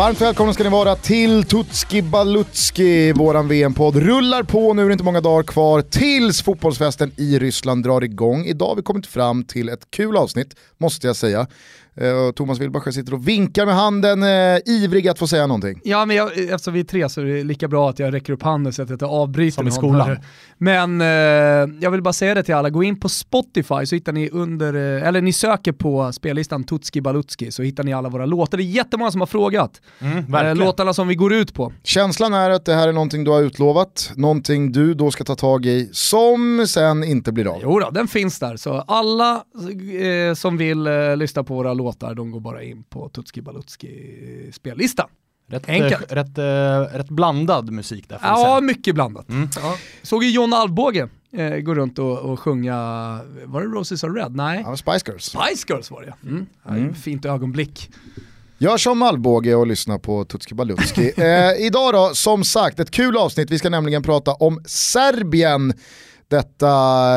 Varmt välkomna ska ni vara till Tutski Balutski, våran VM-podd rullar på, nu är det inte många dagar kvar tills fotbollsfesten i Ryssland drar igång. Idag har vi kommit fram till ett kul avsnitt, måste jag säga. Uh, Thomas Wilbacher sitter och vinkar med handen, uh, ivrig att få säga någonting. Ja, men jag, eftersom vi är tre så är det lika bra att jag räcker upp handen så att jag inte avbryter Som i skolan. Här. Men uh, jag vill bara säga det till alla, gå in på Spotify så hittar ni under, eller ni söker på spellistan Tutski Balutski så hittar ni alla våra låtar. Det är jättemånga som har frågat. Mm, låtarna som vi går ut på. Känslan är att det här är någonting du har utlovat, någonting du då ska ta tag i, som sen inte blir av. Jo då, den finns där. Så alla som vill lyssna på våra låtar, de går bara in på Tutski Balutski spellista. Rätt, Enkelt. rätt, rätt, rätt blandad musik där. Ja, mycket blandat. Mm. Ja. Såg ju John Alvbåge eh, gå runt och, och sjunga, var det Roses Are Red? Nej. Ja, Spice Girls. Spice Girls var det mm. mm. Fint ögonblick. Gör som Alvbåge och lyssna på Tutski Balutski. eh, idag då, som sagt, ett kul avsnitt. Vi ska nämligen prata om Serbien detta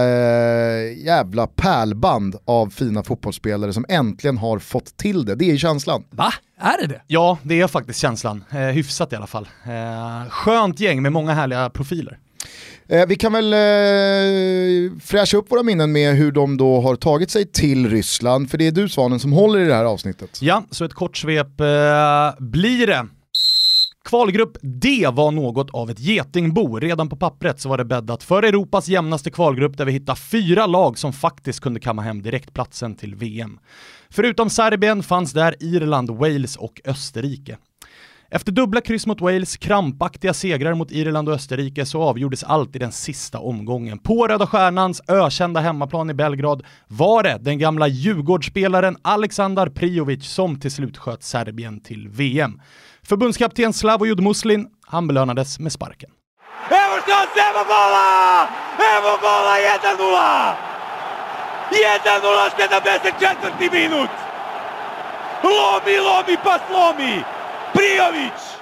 eh, jävla pärlband av fina fotbollsspelare som äntligen har fått till det. Det är känslan. Va? Är det det? Ja, det är faktiskt känslan. Eh, hyfsat i alla fall. Eh, skönt gäng med många härliga profiler. Eh, vi kan väl eh, fräscha upp våra minnen med hur de då har tagit sig till Ryssland, för det är du Svanen som håller i det här avsnittet. Ja, så ett kort svep eh, blir det. Kvalgrupp D var något av ett getingbo. Redan på pappret så var det bäddat för Europas jämnaste kvalgrupp där vi hittade fyra lag som faktiskt kunde kamma hem direktplatsen till VM. Förutom Serbien fanns där Irland, Wales och Österrike. Efter dubbla kryss mot Wales, krampaktiga segrar mot Irland och Österrike så avgjordes allt i den sista omgången. På Röda Stjärnans ökända hemmaplan i Belgrad var det den gamla Djurgårdsspelaren Aleksandar Prijovic som till slut sköt Serbien till VM. Förbundskapten Slavojud Muslin, han belönades med sparken. Evo! Evo gola 1-0! 1-0, 74. minut! Lomi, lomi, pa slomi! Prijović!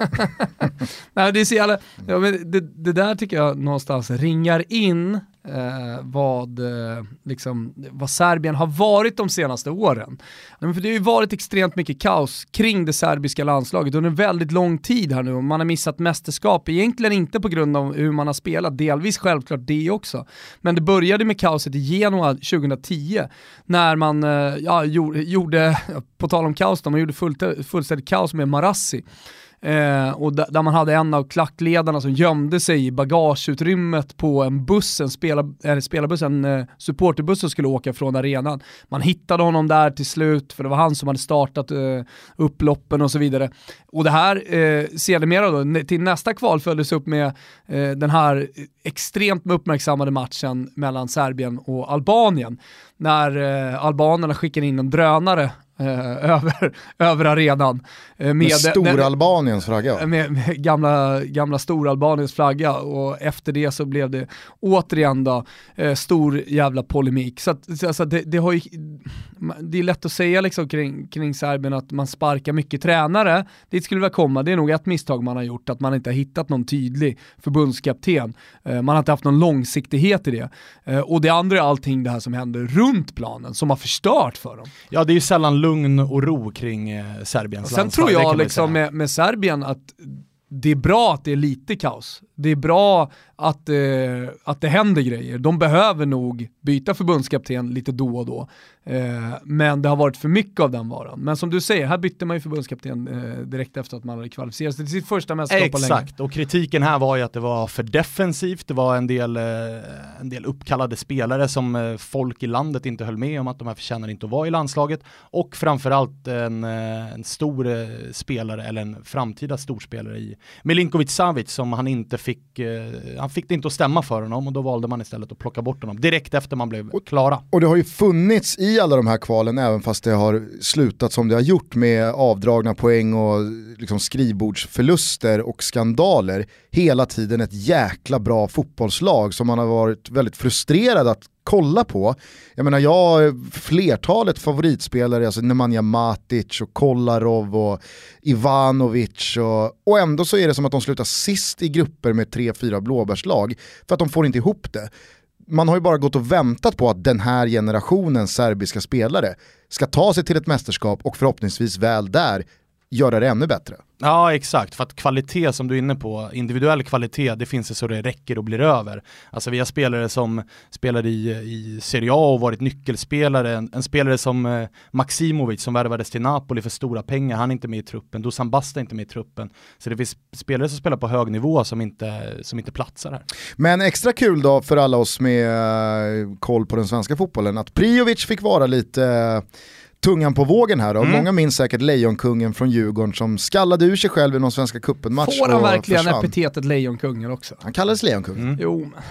Nej, det, är så jävla, ja, men det, det där tycker jag någonstans ringar in eh, vad, eh, liksom, vad Serbien har varit de senaste åren. Men för det har ju varit extremt mycket kaos kring det serbiska landslaget under väldigt lång tid här nu och man har missat mästerskap, egentligen inte på grund av hur man har spelat, delvis självklart det också. Men det började med kaoset i Genoa 2010 när man eh, ja, gjorde, på tal om kaos, då, man gjorde fullständigt kaos med Marassi. Eh, och där man hade en av klackledarna som gömde sig i bagageutrymmet på en buss, en spelar, eh, spelarbuss, en eh, supporterbuss som skulle åka från arenan. Man hittade honom där till slut, för det var han som hade startat eh, upploppen och så vidare. Och det här eh, sedermera då, till nästa kval följdes upp med eh, den här extremt uppmärksammade matchen mellan Serbien och Albanien. När eh, albanerna skickade in en drönare över, över arenan. Eh, med, med Storalbaniens flagga? Med, med, gamla, gamla Storalbaniens flagga och efter det så blev det återigen då, eh, stor jävla polemik. Så, att, alltså, det, det, har ju, det är lätt att säga liksom kring, kring Serbien att man sparkar mycket tränare. Dit skulle väl komma, det är nog ett misstag man har gjort, att man inte har hittat någon tydlig förbundskapten. Eh, man har inte haft någon långsiktighet i det. Eh, och det andra är allting det här som händer runt planen som har förstört för dem. Ja, det är ju sällan lugn och ro kring eh, Serbiens Sen landslag, tror jag liksom med, med Serbien att det är bra att det är lite kaos. Det är bra att, eh, att det händer grejer. De behöver nog byta förbundskapten lite då och då. Eh, men det har varit för mycket av den varan. Men som du säger, här bytte man ju förbundskapten eh, direkt efter att man hade kvalificerat sig till sitt första mästerskap på länge. Exakt, och kritiken här var ju att det var för defensivt, det var en del, eh, en del uppkallade spelare som eh, folk i landet inte höll med om att de här förtjänar inte att vara i landslaget. Och framförallt en, eh, en stor eh, spelare, eller en framtida storspelare i Milinkovic Savic som han inte fick, eh, han fick det inte att stämma för honom och då valde man istället att plocka bort honom direkt efter man blev klara. Och det har ju funnits i alla de här kvalen, även fast det har slutat som det har gjort med avdragna poäng och liksom skrivbordsförluster och skandaler, hela tiden ett jäkla bra fotbollslag som man har varit väldigt frustrerad att kolla på. Jag menar jag har flertalet favoritspelare, alltså Nemanja Matic och Kolarov och Ivanovic och, och ändå så är det som att de slutar sist i grupper med tre, fyra blåbärslag för att de får inte ihop det man har ju bara gått och väntat på att den här generationen serbiska spelare ska ta sig till ett mästerskap och förhoppningsvis väl där göra det ännu bättre. Ja exakt, för att kvalitet som du är inne på, individuell kvalitet, det finns det så det räcker och blir över. Alltså vi har spelare som spelar i, i Serie A och varit nyckelspelare, en, en spelare som eh, Maximovic som värvades till Napoli för stora pengar, han är inte med i truppen, Dusan Basta är inte med i truppen. Så det finns spelare som spelar på hög nivå som inte, som inte platsar här. Men extra kul då för alla oss med uh, koll på den svenska fotbollen, att Priovic fick vara lite tungan på vågen här då. Mm. Många minns säkert Lejonkungen från Djurgården som skallade ur sig själv i någon Svenska cupen-match Får han verkligen försvann. epitetet Lejonkungen också? Han kallades Lejonkungen. Mm. Jo men.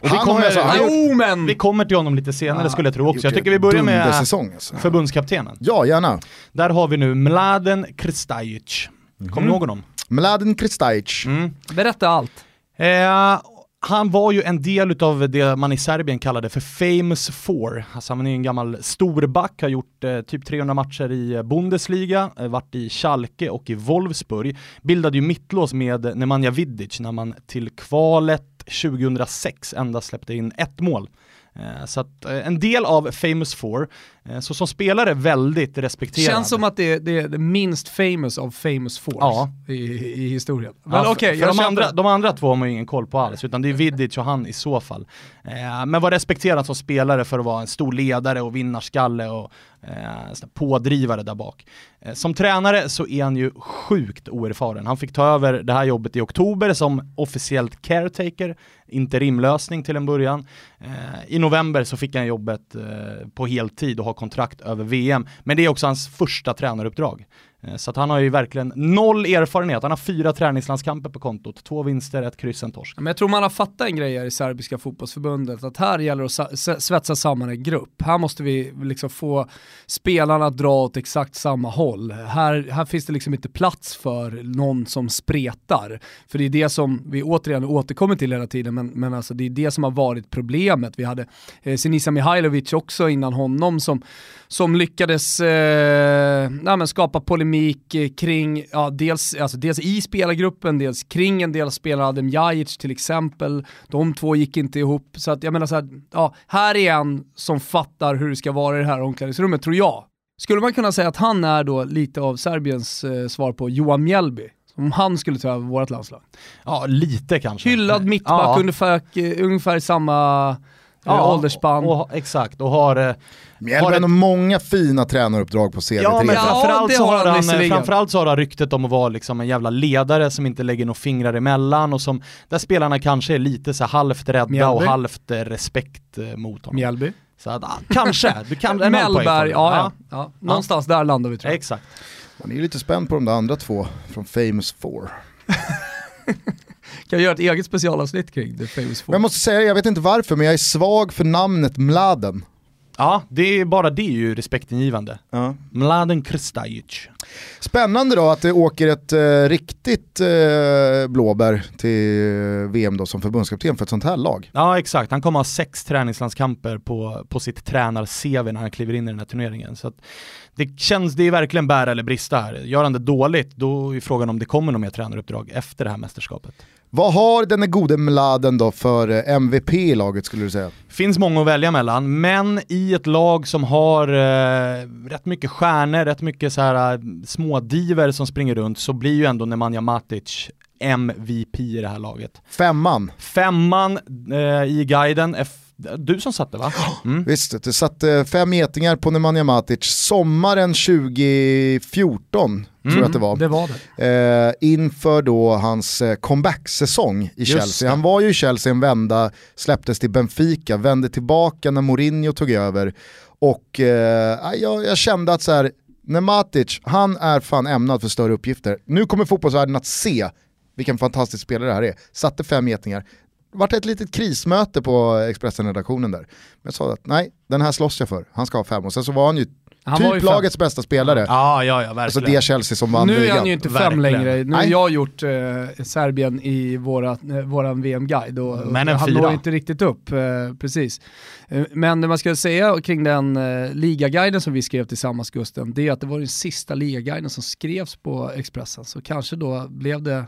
Och vi, kommer, alltså, han, jo, men. vi kommer till honom lite senare ja, skulle jag tro också. Jag tycker vi börjar med alltså. förbundskaptenen. Ja, gärna. Där har vi nu Mladen Kristajic. Kommer mm. du ihåg honom? Mladen Kristajic. Mm. Berätta allt. Eh, han var ju en del av det man i Serbien kallade för famous four. Alltså han är en gammal storback, har gjort eh, typ 300 matcher i eh, Bundesliga, eh, varit i Schalke och i Wolfsburg. Bildade ju mittlås med Nemanja Vidic när man till kvalet 2006 endast släppte in ett mål. Eh, så att eh, en del av Famous Four, eh, så som spelare väldigt respekterad. Känns som att det är, det är minst famous av Famous Four ja. i, i historien. Men ja, okay, för de, andra, de andra två har man ju ingen koll på alls, utan det är Vidic och han i så fall. Men var respekterad som spelare för att vara en stor ledare och vinnarskalle och pådrivare där bak. Som tränare så är han ju sjukt oerfaren. Han fick ta över det här jobbet i oktober som officiellt caretaker, interimlösning till en början. Eh, I november så fick han jobbet eh, på heltid och har kontrakt över VM, men det är också hans första tränaruppdrag. Eh, så att han har ju verkligen noll erfarenhet. Han har fyra träningslandskamper på kontot, två vinster, ett kryss, en torsk. Men jag tror man har fattat en grej här i serbiska fotbollsförbundet, att här gäller det att svetsa samman en grupp. Här måste vi liksom få spelarna att dra åt exakt samma håll. Här, här finns det liksom inte plats för någon som spretar. För det är det som vi återigen återkommer till hela tiden, men, men alltså det är det som har varit problemet. Vi hade eh, Sinisa Mihailovic också innan honom som, som lyckades eh, nej, skapa polemik kring, ja, dels, alltså dels i spelargruppen, dels kring en del spelare, Adem Jajic till exempel. De två gick inte ihop. Så att jag menar så här, ja, här är en som fattar hur det ska vara i det här omklädningsrummet, tror jag. Skulle man kunna säga att han är då lite av Serbiens eh, svar på Johan Mjällby? Om han skulle ta över vårt landslag? Ja, lite kanske. Hyllad mittback, ja. ungefär, ungefär samma eh, ja, åldersspann. Och, och, exakt, och har... Eh, Mjällby har ett... många fina tränaruppdrag på CV. Ja, men framförallt, ja, så har han, han framförallt så har han ryktet om att vara liksom en jävla ledare som inte lägger några fingrar emellan och som, där spelarna kanske är lite så halvt rädda Mjällby. och halvt respekt mot honom. Mjällby. Så att, ah, kanske, du kan Mellberg, ja, ja, ja. Någonstans där landar vi tror jag. Exakt. Man är ju lite spänd på de där andra två från Famous Four. kan jag göra ett eget specialavsnitt kring The Famous Four? jag måste säga, jag vet inte varför, men jag är svag för namnet Mladen. Ja, det är bara det är ju respektingivande. Ja. Mladen Kristajic. Spännande då att det åker ett eh, riktigt eh, blåbär till VM då som förbundskapten för ett sånt här lag. Ja exakt, han kommer ha sex träningslandskamper på, på sitt tränar-CV när han kliver in i den här turneringen. Så det känns, det är verkligen bära eller brista här. Gör han det dåligt, då är frågan om det kommer något mer tränaruppdrag efter det här mästerskapet. Vad har den gode Mladen då för eh, MVP i laget skulle du säga? Finns många att välja mellan, men i ett lag som har eh, rätt mycket stjärnor, rätt mycket så här, eh, smådiver som springer runt så blir ju ändå Nemanja Matic MVP i det här laget. Femman. Femman eh, i guiden, du som satte va? Mm. Visst, det satte fem getingar på Nemanja Matic sommaren 2014 mm. tror jag att det var. Det var det. Eh, inför då hans eh, comeback-säsong i Chelsea. Han var ju i Chelsea en vända, släpptes till Benfica, vände tillbaka när Mourinho tog över. Och eh, jag, jag, kände att så här, när Matic, han är fan ämnad för större uppgifter. Nu kommer fotbollsvärlden att se vilken fantastisk spelare det här är. Satte fem getingar varit ett litet krismöte på Expressen-redaktionen där. Men jag sa att nej, den här slåss jag för, han ska ha fem. Och sen så var han ju han typ lagets bästa spelare. Ja, ja, ja, verkligen. Alltså det Chelsea som vann Nu är han ju inte fem verkligen. längre. Nu har jag gjort eh, Serbien i våra, eh, våran VM-guide och, Men en han når inte riktigt upp. Eh, precis. Eh, men det man ska säga kring den eh, ligaguiden som vi skrev tillsammans Gusten, det är att det var den sista ligaguiden som skrevs på Expressen. Så kanske då blev det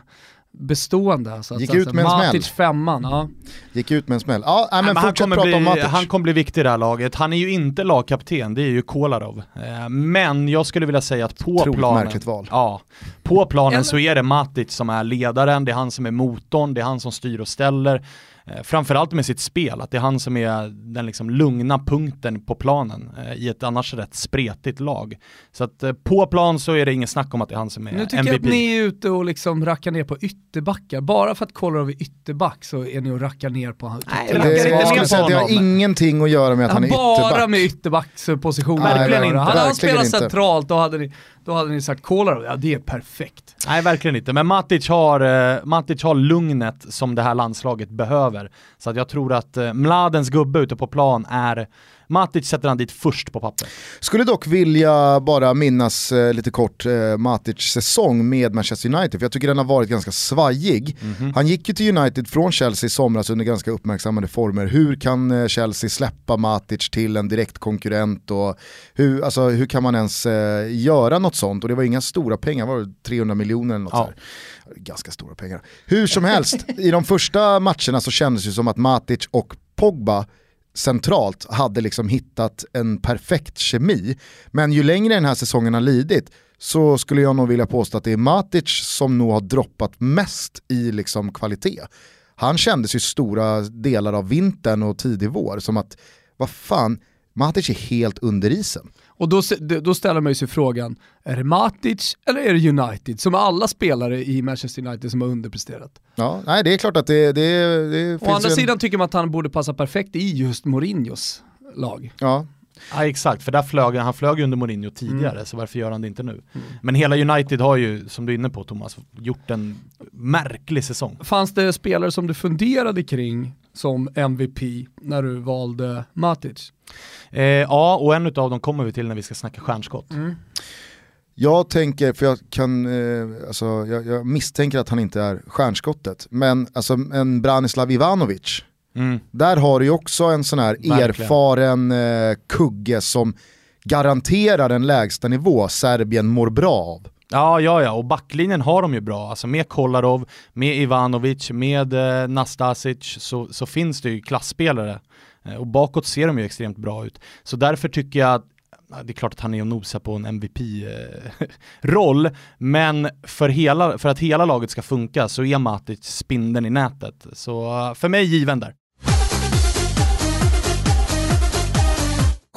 bestående. Alltså, Gick ut med en Matic smäll. femman, ja. Gick ut med en smäll. Ja, nej, men, men han, kommer prata bli, om Matic. han kommer bli viktig i det här laget. Han är ju inte lagkapten, det är ju Kolarov. Eh, Men jag skulle vilja säga att på Otroligt planen, märkligt val. Ja, på planen så är det Matic som är ledaren, det är han som är motorn, det är han som styr och ställer. Eh, Framförallt med sitt spel, att det är han som är den liksom lugna punkten på planen eh, i ett annars rätt spretigt lag. Så att eh, på plan så är det ingen snack om att det är han som är Nu tycker MVP. jag att ni är ute och liksom rackar ner på ytterbackar. Bara för att Kolarov är ytterback så är ni och rackar ner på han. Nej, Det, säga att det har honom. ingenting att göra med att han är bara ytterback. med ytterbackspositionen. Verkligen inte. Hade han spelat inte. centralt då hade, ni, då hade ni sagt Kolarov, ja det är perfekt. Nej, verkligen inte. Men Matic har, eh, Matic har lugnet som det här landslaget behöver. Så att jag tror att eh, Mladens gubbe ute på plan är, Matic sätter han dit först på papper. Skulle dock vilja bara minnas eh, lite kort eh, Matic säsong med Manchester United, för jag tycker den har varit ganska svajig. Han gick ju till United från Chelsea i somras under ganska uppmärksammade former. Hur kan eh, Chelsea släppa Matic till en direkt konkurrent och hur, alltså, hur kan man ens eh, göra något sånt? Och det var inga stora pengar, var det 300 miljoner eller något Ja. Ganska stora pengar. Hur som helst, i de första matcherna så kändes det som att Matic och Pogba centralt hade liksom hittat en perfekt kemi. Men ju längre den här säsongen har lidit så skulle jag nog vilja påstå att det är Matic som nog har droppat mest i liksom kvalitet. Han kändes ju stora delar av vintern och tidig vår som att, vad fan, Matic är helt under isen. Och då, då ställer man ju sig frågan, är det Matic eller är det United? Som alla spelare i Manchester United som har underpresterat. Ja, nej det är klart att det, det, det finns Å andra en, sidan tycker man att han borde passa perfekt i just Mourinhos lag. Ja, Ja exakt, för där flög han, han flög ju under Mourinho tidigare, så varför gör han det inte nu? Men hela United har ju, som du är inne på Thomas, gjort en märklig säsong. Fanns det spelare som du funderade kring som MVP när du valde Matic? Eh, ja, och en av dem kommer vi till när vi ska snacka stjärnskott. Jag tänker, för jag kan, eh, alltså, jag, jag misstänker att han inte är stjärnskottet, men alltså en Branislav Ivanovic, Mm. där har du ju också en sån här Verkligen. erfaren eh, kugge som garanterar en lägsta nivå Serbien mår bra av. Ja, ja, ja, och backlinjen har de ju bra. Alltså med Kolarov, med Ivanovic, med eh, Nastasic så, så finns det ju klassspelare. Eh, och bakåt ser de ju extremt bra ut. Så därför tycker jag att det är klart att han är och nosar på en MVP-roll, eh, men för, hela, för att hela laget ska funka så är Matic spindeln i nätet. Så eh, för mig given där.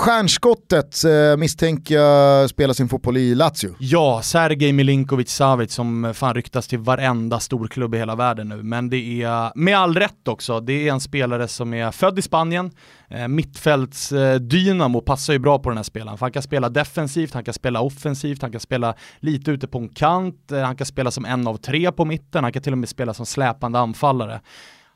Stjärnskottet eh, misstänker jag spelar sin fotboll i Lazio. Ja, Sergej Milinkovic Savic som fan ryktas till varenda storklubb i hela världen nu. Men det är, med all rätt också, det är en spelare som är född i Spanien. Eh, mittfälts eh, dynamo passar ju bra på den här spelaren. För han kan spela defensivt, han kan spela offensivt, han kan spela lite ute på en kant, eh, han kan spela som en av tre på mitten, han kan till och med spela som släpande anfallare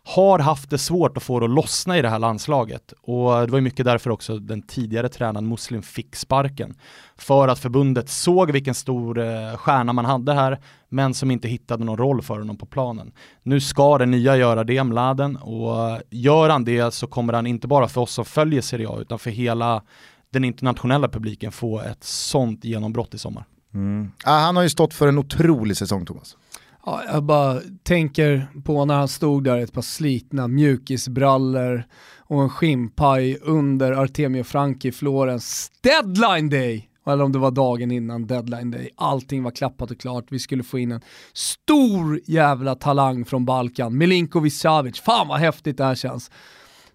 har haft det svårt att få det att lossna i det här landslaget. Och det var ju mycket därför också den tidigare tränaren Muslim fick sparken. För att förbundet såg vilken stor eh, stjärna man hade här, men som inte hittade någon roll för honom på planen. Nu ska den nya göra det, Mladen, och eh, gör han det så kommer han inte bara för oss som följer Serie A, utan för hela den internationella publiken få ett sånt genombrott i sommar. Mm. Ah, han har ju stått för en otrolig säsong Thomas. Ja, jag bara tänker på när han stod där i ett par slitna mjukisbrallor och en skinnpaj under Artemio Franki i Florens deadline day. Eller om det var dagen innan deadline day. Allting var klappat och klart. Vi skulle få in en stor jävla talang från Balkan. Milinkovic Savic. Fan vad häftigt det här känns.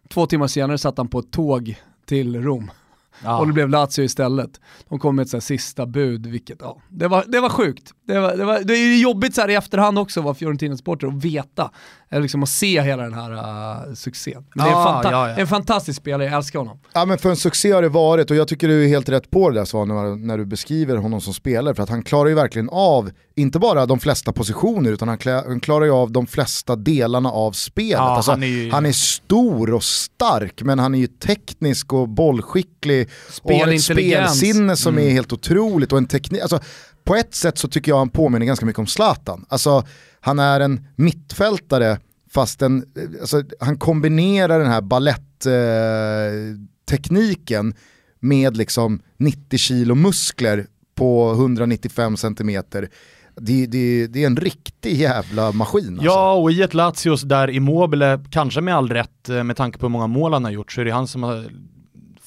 Två timmar senare satt han på ett tåg till Rom. Ja. Och det blev Lazio istället. De kom med ett så här sista bud, vilket, ja, det var, det var sjukt. Det, var, det, var, det är ju jobbigt så här i efterhand också att vara Fiorentina-supporter och veta, eller liksom att se hela den här uh, succén. Men det är en, Ja, fanta- ja, ja. en fantastisk spelare, jag älskar honom. Ja men för en succé har det varit och jag tycker du är helt rätt på det där Svan när, när du beskriver honom som spelare för att han klarar ju verkligen av, inte bara de flesta positioner utan han, klä, han klarar ju av de flesta delarna av spelet. Ja, alltså, han är ju- han är stor och stark men han är ju teknisk och bollskicklig och har ett spelsinne som Mm. är helt otroligt och en teknik, alltså, på ett sätt så tycker jag han påminner ganska mycket om Zlatan. Alltså, han är en mittfältare fast en, alltså, han kombinerar den här baletttekniken med liksom 90 kilo muskler på 195 centimeter. Det, det, det är en riktig jävla maskin alltså. Ja, och i ett Lazios där Immobile, kanske med all rätt eh, med tanke på hur många mål han har gjort, så är det han som har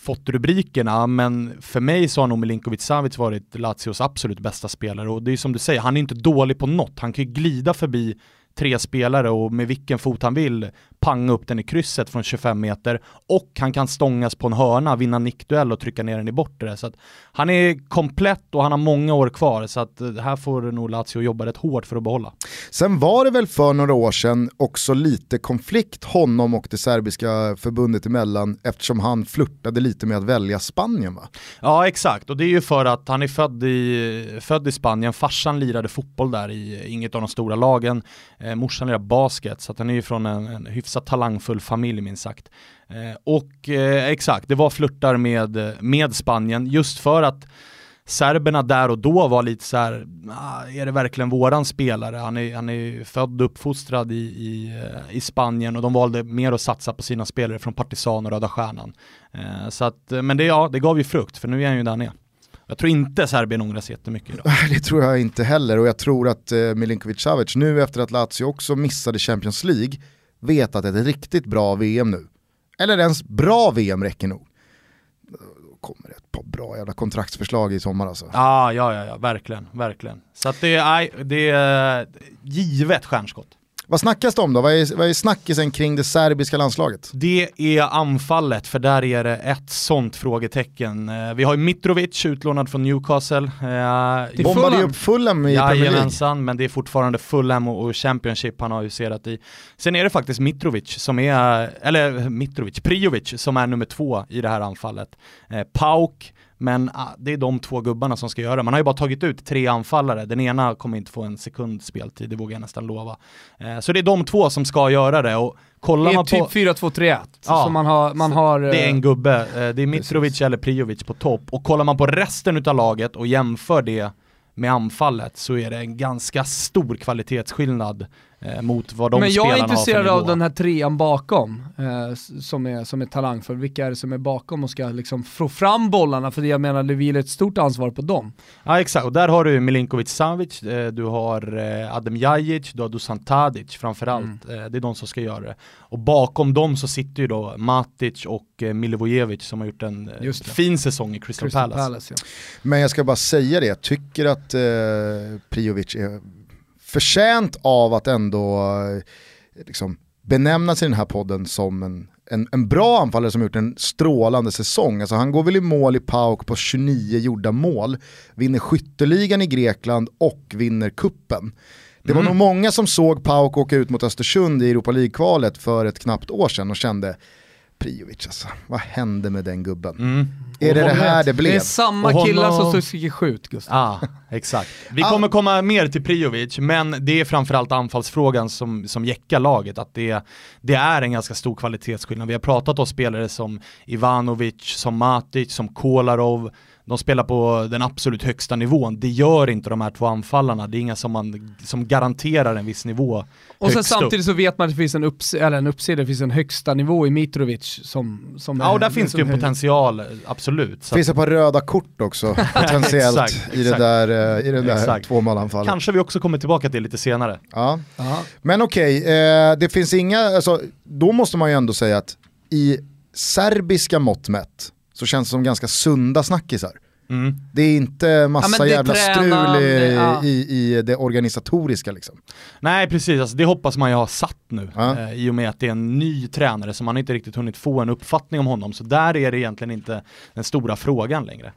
fått rubrikerna, men för mig så har nog Milinkovic Savic varit Lazios absolut bästa spelare och det är som du säger, han är inte dålig på något. Han kan ju glida förbi tre spelare och med vilken fot han vill panga upp den i krysset från 25 meter och han kan stångas på en hörna, vinna nickduell och trycka ner den i bortre. Så han är komplett och han har många år kvar så att eh, här får nog Lazio jobba rätt hårt för att behålla. Sen var det väl för några år sedan också lite konflikt honom och det serbiska förbundet emellan eftersom han flörtade lite med att välja Spanien va? Ja exakt, och det är ju för att han är född i, född i Spanien, farsan lirade fotboll där i inget av de stora lagen, eh, morsan lirar basket så att han är ju från en, en hyfsat talangfull familj minst sagt. Eh, och eh, exakt, det var flörtar med, med Spanien just för att serberna där och då var lite så här, ah, är det verkligen våran spelare? Han är, han är född och uppfostrad i, i, eh, i Spanien och de valde mer att satsa på sina spelare från Partisan och Röda Stjärnan. Eh, så att, eh, men det, ja, det gav ju frukt, för nu är han ju där nere. Jag tror inte Serbien ångrar sig jättemycket idag. Det tror jag inte heller och jag tror att eh, Milinkovic Savic nu efter att Lazio också missade Champions League vet att ett riktigt bra VM nu, eller ens bra VM räcker nog. Då kommer det ett par bra jävla kontraktsförslag i sommar alltså. Ah, ja, ja, ja, verkligen, verkligen. Så att det är, det är givet stjärnskott. Vad snackas det om då? Vad är, vad är snackisen kring det serbiska landslaget? Det är anfallet, för där är det ett sånt frågetecken. Eh, vi har ju Mitrovic utlånad från Newcastle. Eh, Bombade ju upp Fulham i League. men det är fortfarande Fulham och Championship han har ju serat i. Sen är det faktiskt Mitrovic som är, eller Mitrovic, Priovic som är nummer två i det här anfallet. Eh, Pauk, men ah, det är de två gubbarna som ska göra det. Man har ju bara tagit ut tre anfallare. Den ena kommer inte få en sekund speltid, det vågar jag nästan lova. Eh, så det är de två som ska göra det. Och kollar det är man typ 4-2-3-1. Ja, man har, man har, det är en eh, gubbe. Eh, det är Mitrovic precis. eller Priovic på topp. Och kollar man på resten av laget och jämför det med anfallet så är det en ganska stor kvalitetsskillnad mot vad de Men jag är intresserad av den här trean bakom, eh, som, är, som är talangfull. Vilka är det som är bakom och ska liksom få fram bollarna? För jag menar, det vilar ett stort ansvar på dem. Ja exakt, och där har du Milinkovic Savic, eh, du har eh, Adem Jajic, du har Dusan Tadic framförallt. Mm. Eh, det är de som ska göra det. Och bakom dem så sitter ju då Matic och eh, Milivojevic som har gjort en eh, fin säsong i Crystal, Crystal Palace. Palace ja. Men jag ska bara säga det, jag tycker att eh, Priovic är förtjänt av att ändå eh, liksom, benämnas i den här podden som en, en, en bra anfallare som gjort en strålande säsong. Alltså han går väl i mål i PAOK på 29 gjorda mål, vinner skytteligan i Grekland och vinner kuppen. Det var mm. nog många som såg PAOK åka ut mot Östersund i Europa League-kvalet för ett knappt år sedan och kände Priovic alltså, vad hände med den gubben? Mm. Är det det här det blev? Det är samma killar som skriker skjut Gustav. Ja, ah, exakt. Vi kommer komma mer till Priovic, men det är framförallt anfallsfrågan som, som jäckar laget. Att det, det är en ganska stor kvalitetsskillnad. Vi har pratat om spelare som Ivanovic, som Matic, som Kolarov, de spelar på den absolut högsta nivån. Det gör inte de här två anfallarna. Det är inga som, man, som garanterar en viss nivå. Och sen samtidigt upp. så vet man att det finns en, upps eller en uppsida, det finns en högsta nivå i Mitrovic som, som Ja, och där finns det ju en potential, absolut. Det finns ett par röda kort också, potentiellt, exakt, i, det där, eh, i det där tvåmålanfallet. Kanske vi också kommer tillbaka till lite senare. Ja. Men okej, okay, eh, det finns inga, alltså, då måste man ju ändå säga att i serbiska mått mätt så känns det som ganska sunda snackisar. Mm. Det är inte massa ja, jävla strul i, ja. i, i, det organisatoriska liksom. Nej precis, alltså, det hoppas man ju ha satt nu ja. eh, i och med att det är en ny tränare så man inte riktigt hunnit få en uppfattning om honom. Så där är det egentligen inte den stora frågan längre.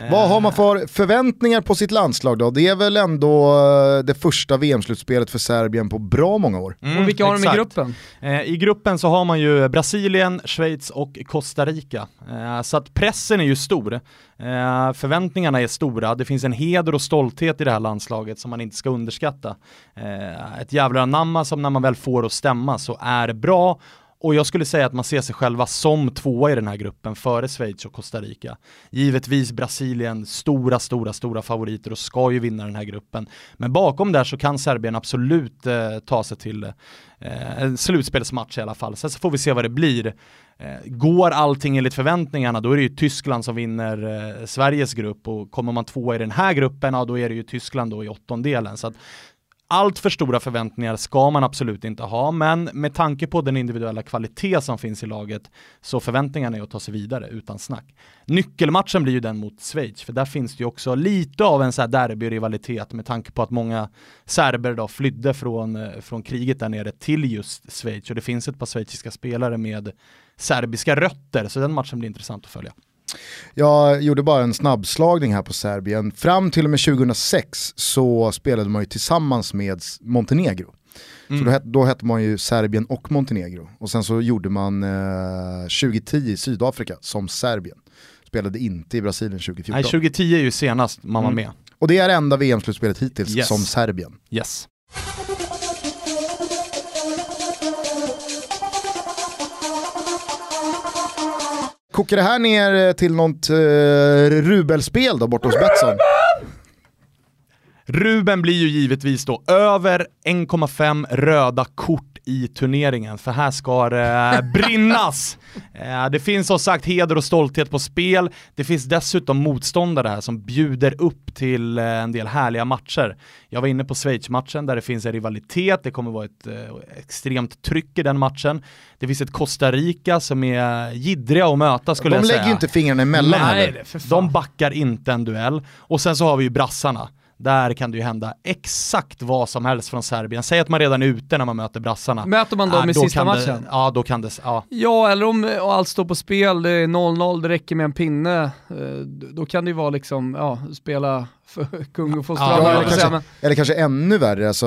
Eh. Vad har man för förväntningar på sitt landslag då? Det är väl ändå eh, det första VM-slutspelet för Serbien på bra många år. Mm, och vilka har exakt. de i gruppen? Eh, I gruppen så har man ju Brasilien, Schweiz och Costa Rica. Eh, så att pressen är ju stor. Eh, förväntningarna är stora, det finns en heder och stolthet i det här landslaget som man inte ska underskatta. Ett jävla namma som när man väl får att stämma så är bra och jag skulle säga att man ser sig själva som tvåa i den här gruppen före Schweiz och Costa Rica. Givetvis Brasilien, stora, stora, stora favoriter och ska ju vinna den här gruppen. Men bakom där så kan Serbien absolut eh, ta sig till eh, en slutspelsmatch i alla fall. Sen så får vi se vad det blir. Eh, går allting enligt förväntningarna då är det ju Tyskland som vinner eh, Sveriges grupp och kommer man tvåa i den här gruppen, ja då är det ju Tyskland då i åttondelen. Så att allt för stora förväntningar ska man absolut inte ha, men med tanke på den individuella kvalitet som finns i laget så förväntningarna är att ta sig vidare utan snack. Nyckelmatchen blir ju den mot Schweiz, för där finns det ju också lite av en så här derbyrivalitet med tanke på att många serber då flydde från, eh, från kriget där nere till just Schweiz och det finns ett par schweiziska spelare med serbiska rötter, så den matchen blir intressant att följa. Jag gjorde bara en snabbslagning här på Serbien. Fram till och med 2006 så spelade man ju tillsammans med Montenegro. Mm. Så då, då hette man ju Serbien och Montenegro. Och sen så gjorde man eh, 2010 i Sydafrika som Serbien. Spelade inte i Brasilien 2014. Nej, 2010 är ju senast man var mm. med. Och det är enda VM-slutspelet hittills yes. som Serbien. Yes. Kokar det här ner eh, till något uh, rubelspel då borta hos Betsson? Ruben blir ju givetvis då över 1,5 röda kort i turneringen, för här ska det brinnas. Eh, det finns som sagt heder och stolthet på spel. Det finns dessutom motståndare här som bjuder upp till eh, en del härliga matcher. Jag var inne på Schweiz-matchen där det finns en rivalitet, det kommer vara ett eh, extremt tryck i den matchen. Det finns ett Costa Rica som är gidriga att möta skulle De jag säga. De lägger ju inte fingrarna emellan Nej, heller. De backar inte en duell. Och sen så har vi ju brassarna där kan det ju hända exakt vad som helst från Serbien. Säg att man redan är ute när man möter brassarna. Möter man dem ja, i sista matchen? Det, ja, då kan det, ja. Ja, eller om allt står på spel, det är 0-0, det räcker med en pinne. Eh, då kan det ju vara liksom, ja, spela för kung och fostrande. Ja, eller, kanske, eller kanske ännu värre, alltså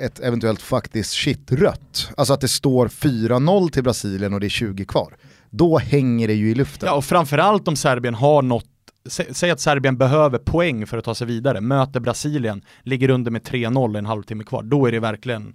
ett eventuellt faktiskt shit-rött. Alltså att det står 4-0 till Brasilien och det är 20 kvar. Då hänger det ju i luften. Ja, och framförallt om Serbien har något säg att Serbien behöver poäng för att ta sig vidare, möter Brasilien, ligger under med 3-0 en halvtimme kvar, då är det verkligen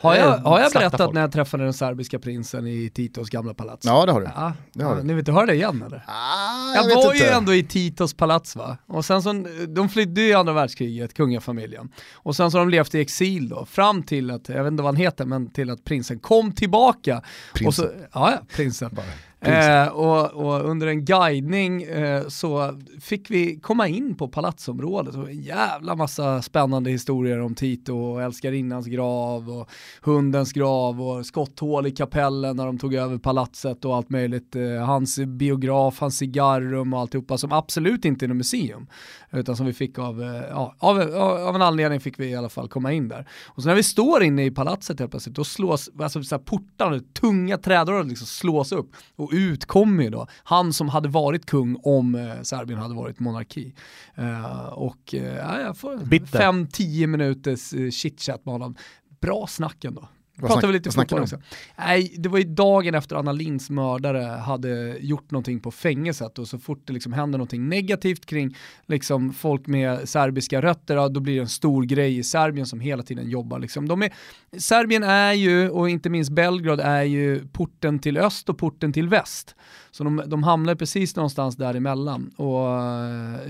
har jag, har jag berättat folk. när jag träffade den serbiska prinsen i Titos gamla palats? Ja det har du. Ja, det har ja, Ni vill inte höra det igen eller? Ah, jag, jag var inte. ju ändå i Titos palats va, och sen så, de flydde ju i andra världskriget, kungafamiljen. Och sen så har de levt i exil då, fram till att, jag vet inte vad han heter, men till att prinsen kom tillbaka. Prinsen? Och så, ja, ja, prinsen. Bara. Eh, och, och, under en guidning eh, så fick vi komma in på palatsområdet och en jävla massa spännande historier om Tito och älskarinnans grav och hundens grav och skotthål i kapellen när de tog över palatset och allt möjligt. Eh, hans biograf, hans cigarrum och alltihopa som absolut inte är något museum utan som vi fick av, eh, ja, av, av, en anledning fick vi i alla fall komma in där. Och så när vi står inne i palatset helt plötsligt, då slås alltså, så här, portarna, tunga trädörrar liksom slås upp och ut kommer ju då han som hade varit kung om eh, Serbien hade varit monarki. Uh, och ja, jag får 5-10 minuters uh, chitchat med honom. Bra snack ändå. Pratar vi lite fotboll också. Nej, det var ju dagen efter Anna Linds mördare hade gjort någonting på fängelset och så fort det liksom händer någonting negativt kring liksom folk med serbiska rötter, ja, då blir det en stor grej i Serbien som hela tiden jobbar. Liksom. De är, Serbien är ju, och inte minst Belgrad, är ju porten till öst och porten till väst. Så de, de hamnar precis någonstans däremellan och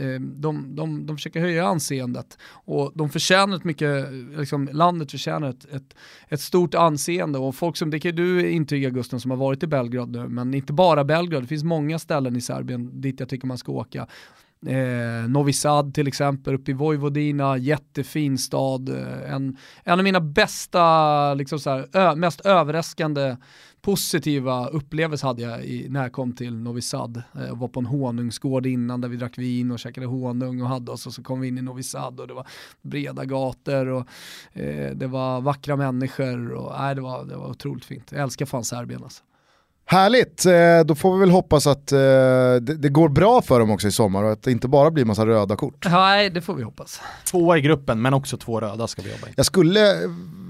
eh, de, de, de försöker höja anseendet och de förtjänar ett mycket, liksom, landet förtjänar ett, ett, ett stort anseende och folk som, det kan du intyga Gusten som har varit i Belgrad nu, men inte bara Belgrad, det finns många ställen i Serbien dit jag tycker man ska åka. Eh, Novi Sad till exempel, uppe i Vojvodina, jättefin stad. Eh, en, en av mina bästa, liksom så här, ö, mest överraskande positiva upplevelser hade jag i, när jag kom till Novi Sad. Jag eh, var på en honungsgård innan där vi drack vin och käkade honung och hade oss och så kom vi in i Novi Sad och det var breda gator och eh, det var vackra människor och nej, det, var, det var otroligt fint. Jag älskar fan Serbien alltså. Härligt, eh, då får vi väl hoppas att eh, det går bra för dem också i sommar och att det inte bara blir massa röda kort. Nej, det får vi hoppas. Tvåa i gruppen, men också två röda ska vi jobba in. Jag skulle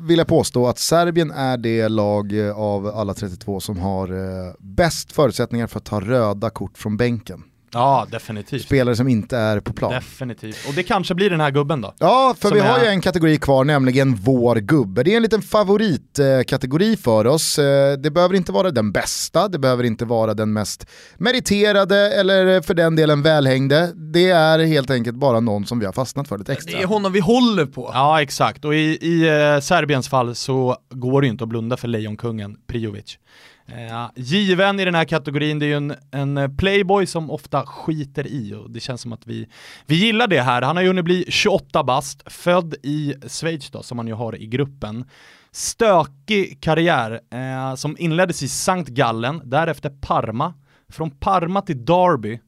vilja påstå att Serbien är det lag eh, av alla 32 som har eh, bäst förutsättningar för att ta röda kort från bänken. Ja, definitivt. Spelare som inte är på plan. Definitivt. Och det kanske blir den här gubben då. Ja, för vi har är- ju en kategori kvar, nämligen vår gubbe. Det är en liten favoritkategori för oss. Eh, Det behöver inte vara den bästa, det behöver inte vara den mest meriterade eller för den delen välhängde. Det är helt enkelt bara någon som vi har fastnat för lite Det extra. är honom vi håller på. Ja, exakt. Och i, i eh, Serbiens fall så går det ju inte att blunda för lejonkungen Prijovic. Eh, given i den här kategorin, det är ju en, en eh, playboy som ofta skiter i och det känns som att vi, vi gillar det här. Han har ju hunnit bli 28 bast, född i Schweiz då, som han ju har i gruppen. Stökig karriär eh, som inleddes i Sankt Gallen, därefter Parma. Från Parma till Derby,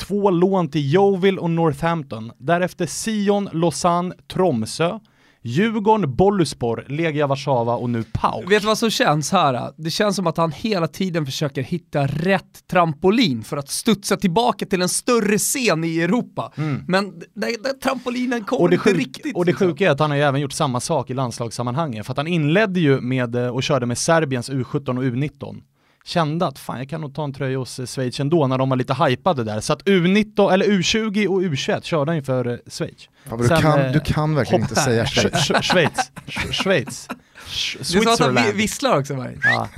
två lån till Yeovil och Northampton, därefter Sion, Lausanne, Tromsö, Djurgården, Boluspor, Legia Warszawa och nu Pauk. Vet du vad som känns här? Det känns som att han hela tiden försöker hitta rätt trampolin för att studsa tillbaka till en större scen i Europa. Men den, trampolinen kommer inte riktigt. och det liksom. sjuka är att han har ju även gjort samma sak i landslagssammanhanget, för att han inledde ju med eh, och körde med Serbiens U17 och U19. Kände att fan jag kan nog ta en tröja hos eh, Schweiz ändå när de var lite hypade där. Så att U19, eller U20 och U21 körde han ju för eh, Schweiz. Fan, vad du, Sen, kan, eh, du kan verkligen inte säga Sch- Schweiz. Sch- Schweiz. Sch- Schweiz. Är som att han visslar också. Varje. Ja.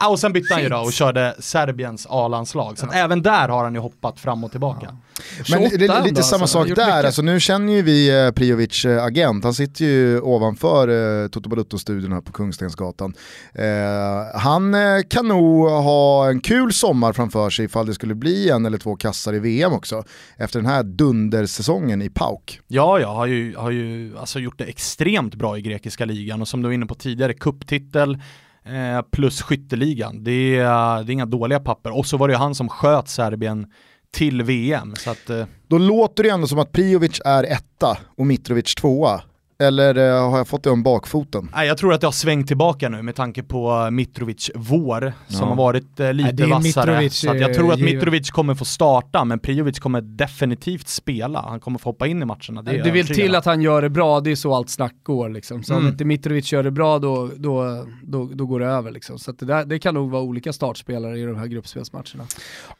Ja, och sen bytte han ju då och Shit. körde Serbiens A-landslag. Så att även där har han ju hoppat fram och tillbaka. Men 28 det är lite samma alltså. Har sak där, mycket. alltså, nu känner ju vi eh, Prijovic eh, agent, han sitter ju ovanför eh, Toto Balutto-studion här på Kungstensgatan. Eh, han eh, kan nog ha en kul sommar framför sig ifall det skulle bli en eller två kassar i VM också, efter den här dundersäsongen i Pauk. Ja, jag har ju, har ju alltså gjort det extremt bra i grekiska ligan och som du var inne på tidigare, kupptitel eh, plus skytteligan. Det är, det är inga dåliga papper. Och så var det ju han som sköt Serbien till VM. Så att, eh, Då låter det ändå som att Prijovic är etta och Mitrovic tvåa. Eller eh, har jag fått det om bakfoten? nej, jag tror att det har svängt tillbaka nu med tanke på Mitrovic vår som Ja. har varit eh, lite Nej, det är vassare. Mitrovic, så att jag tror att eh. Mitrovic kommer få starta, men Prijovic kommer definitivt spela. Han kommer få hoppa in i matcherna. Det, jag vill till om. att han gör det bra, det är så allt snack går liksom. Så om Mm. inte Mitrovic gör det bra då, då, då, då går det över liksom. Så att det, där, det kan nog vara olika startspelare i de här gruppspelsmatcherna.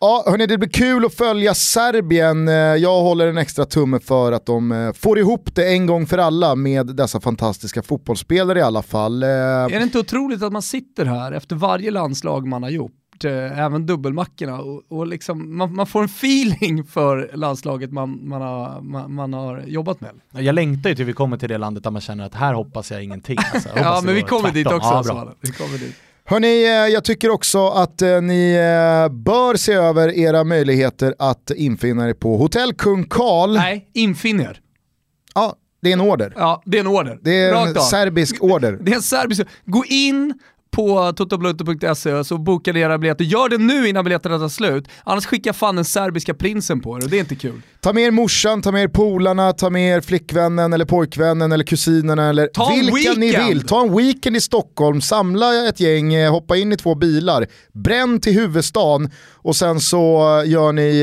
Ja, hörni, det blir kul att följa Serbien. Eh, Jag håller en extra tumme för att de eh, får ihop det en gång för alla med dessa fantastiska fotbollsspelare i alla fall. Eh, Är det inte otroligt att man sitter här efter varje landslag man har gjort, eh, även dubbelmackorna, och, och liksom, man, man får en feeling för landslaget man, man, har, man, man har jobbat med. Jag längtar ju till vi kommer till det landet där man känner att här hoppas jag ingenting. Alltså, jag Ja men det vi kommer dit också. Ja, vi kommer dit. Hörni, eh, jag tycker också att ni bör se över era möjligheter att infinna er på Hotell Kung Karl. Nej, infinn er. Det är en order. Ja, det är en order. Det är Rakt en av. serbisk order. Det är en serbisk... Gå in på totobluto.se så bokar ni era biljetter. Gör det nu innan biljetterna tar slut, annars skickar fan den serbiska prinsen på er och det är inte kul. Ta med er morsan, ta med er polarna, ta med er flickvännen eller pojkvännen eller kusinerna eller Ta vilka ni weekend. vill. Ta en weekend i Stockholm, samla ett gäng, eh, hoppa in i två bilar, bränn till huvudstaden och sen så eh, gör ni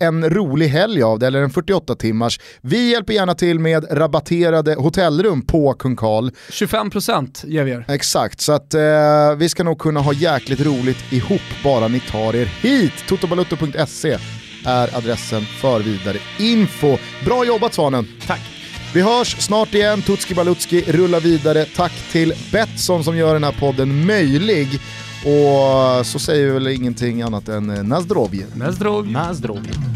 eh, en rolig helg av det, eller en 48 timmars. Vi hjälper gärna till med rabatterade hotellrum på Kung Karl. 25% ger vi er. Exakt, så att eh, vi ska nog kunna ha jäkligt roligt ihop bara ni tar er hit. Totobalutto.se är adressen för vidare info. Bra jobbat Svanen! Tack. Vi hörs snart igen, Tutski Balutski rullar vidare. Tack till Betsson som gör den här podden möjlig. Och så säger vi väl ingenting annat än eh, Nazdrovje. Nezdrov.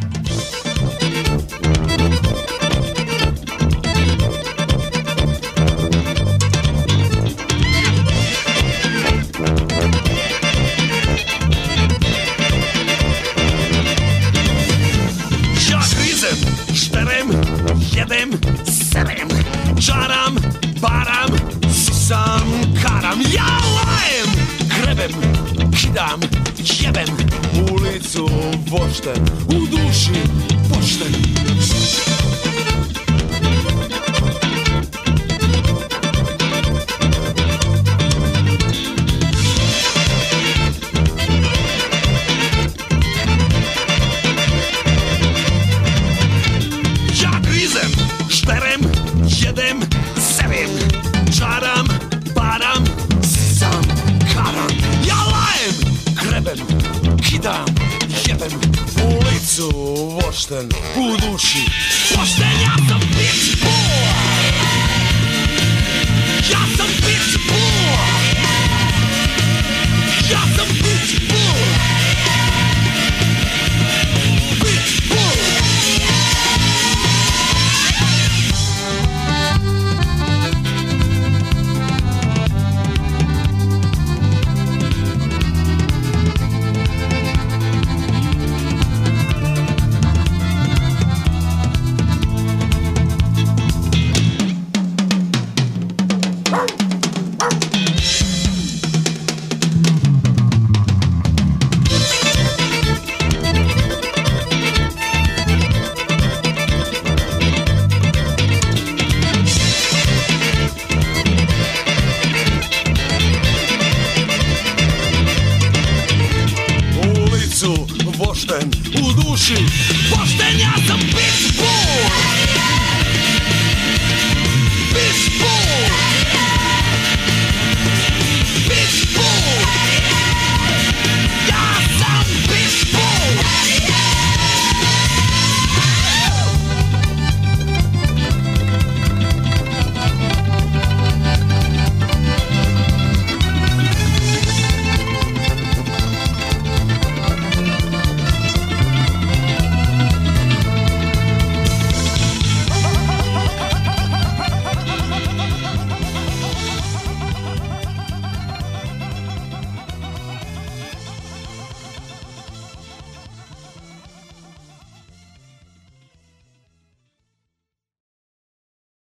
Pošten u duši Pošten, ja sam bitch boy Ja sam you. Poświęcia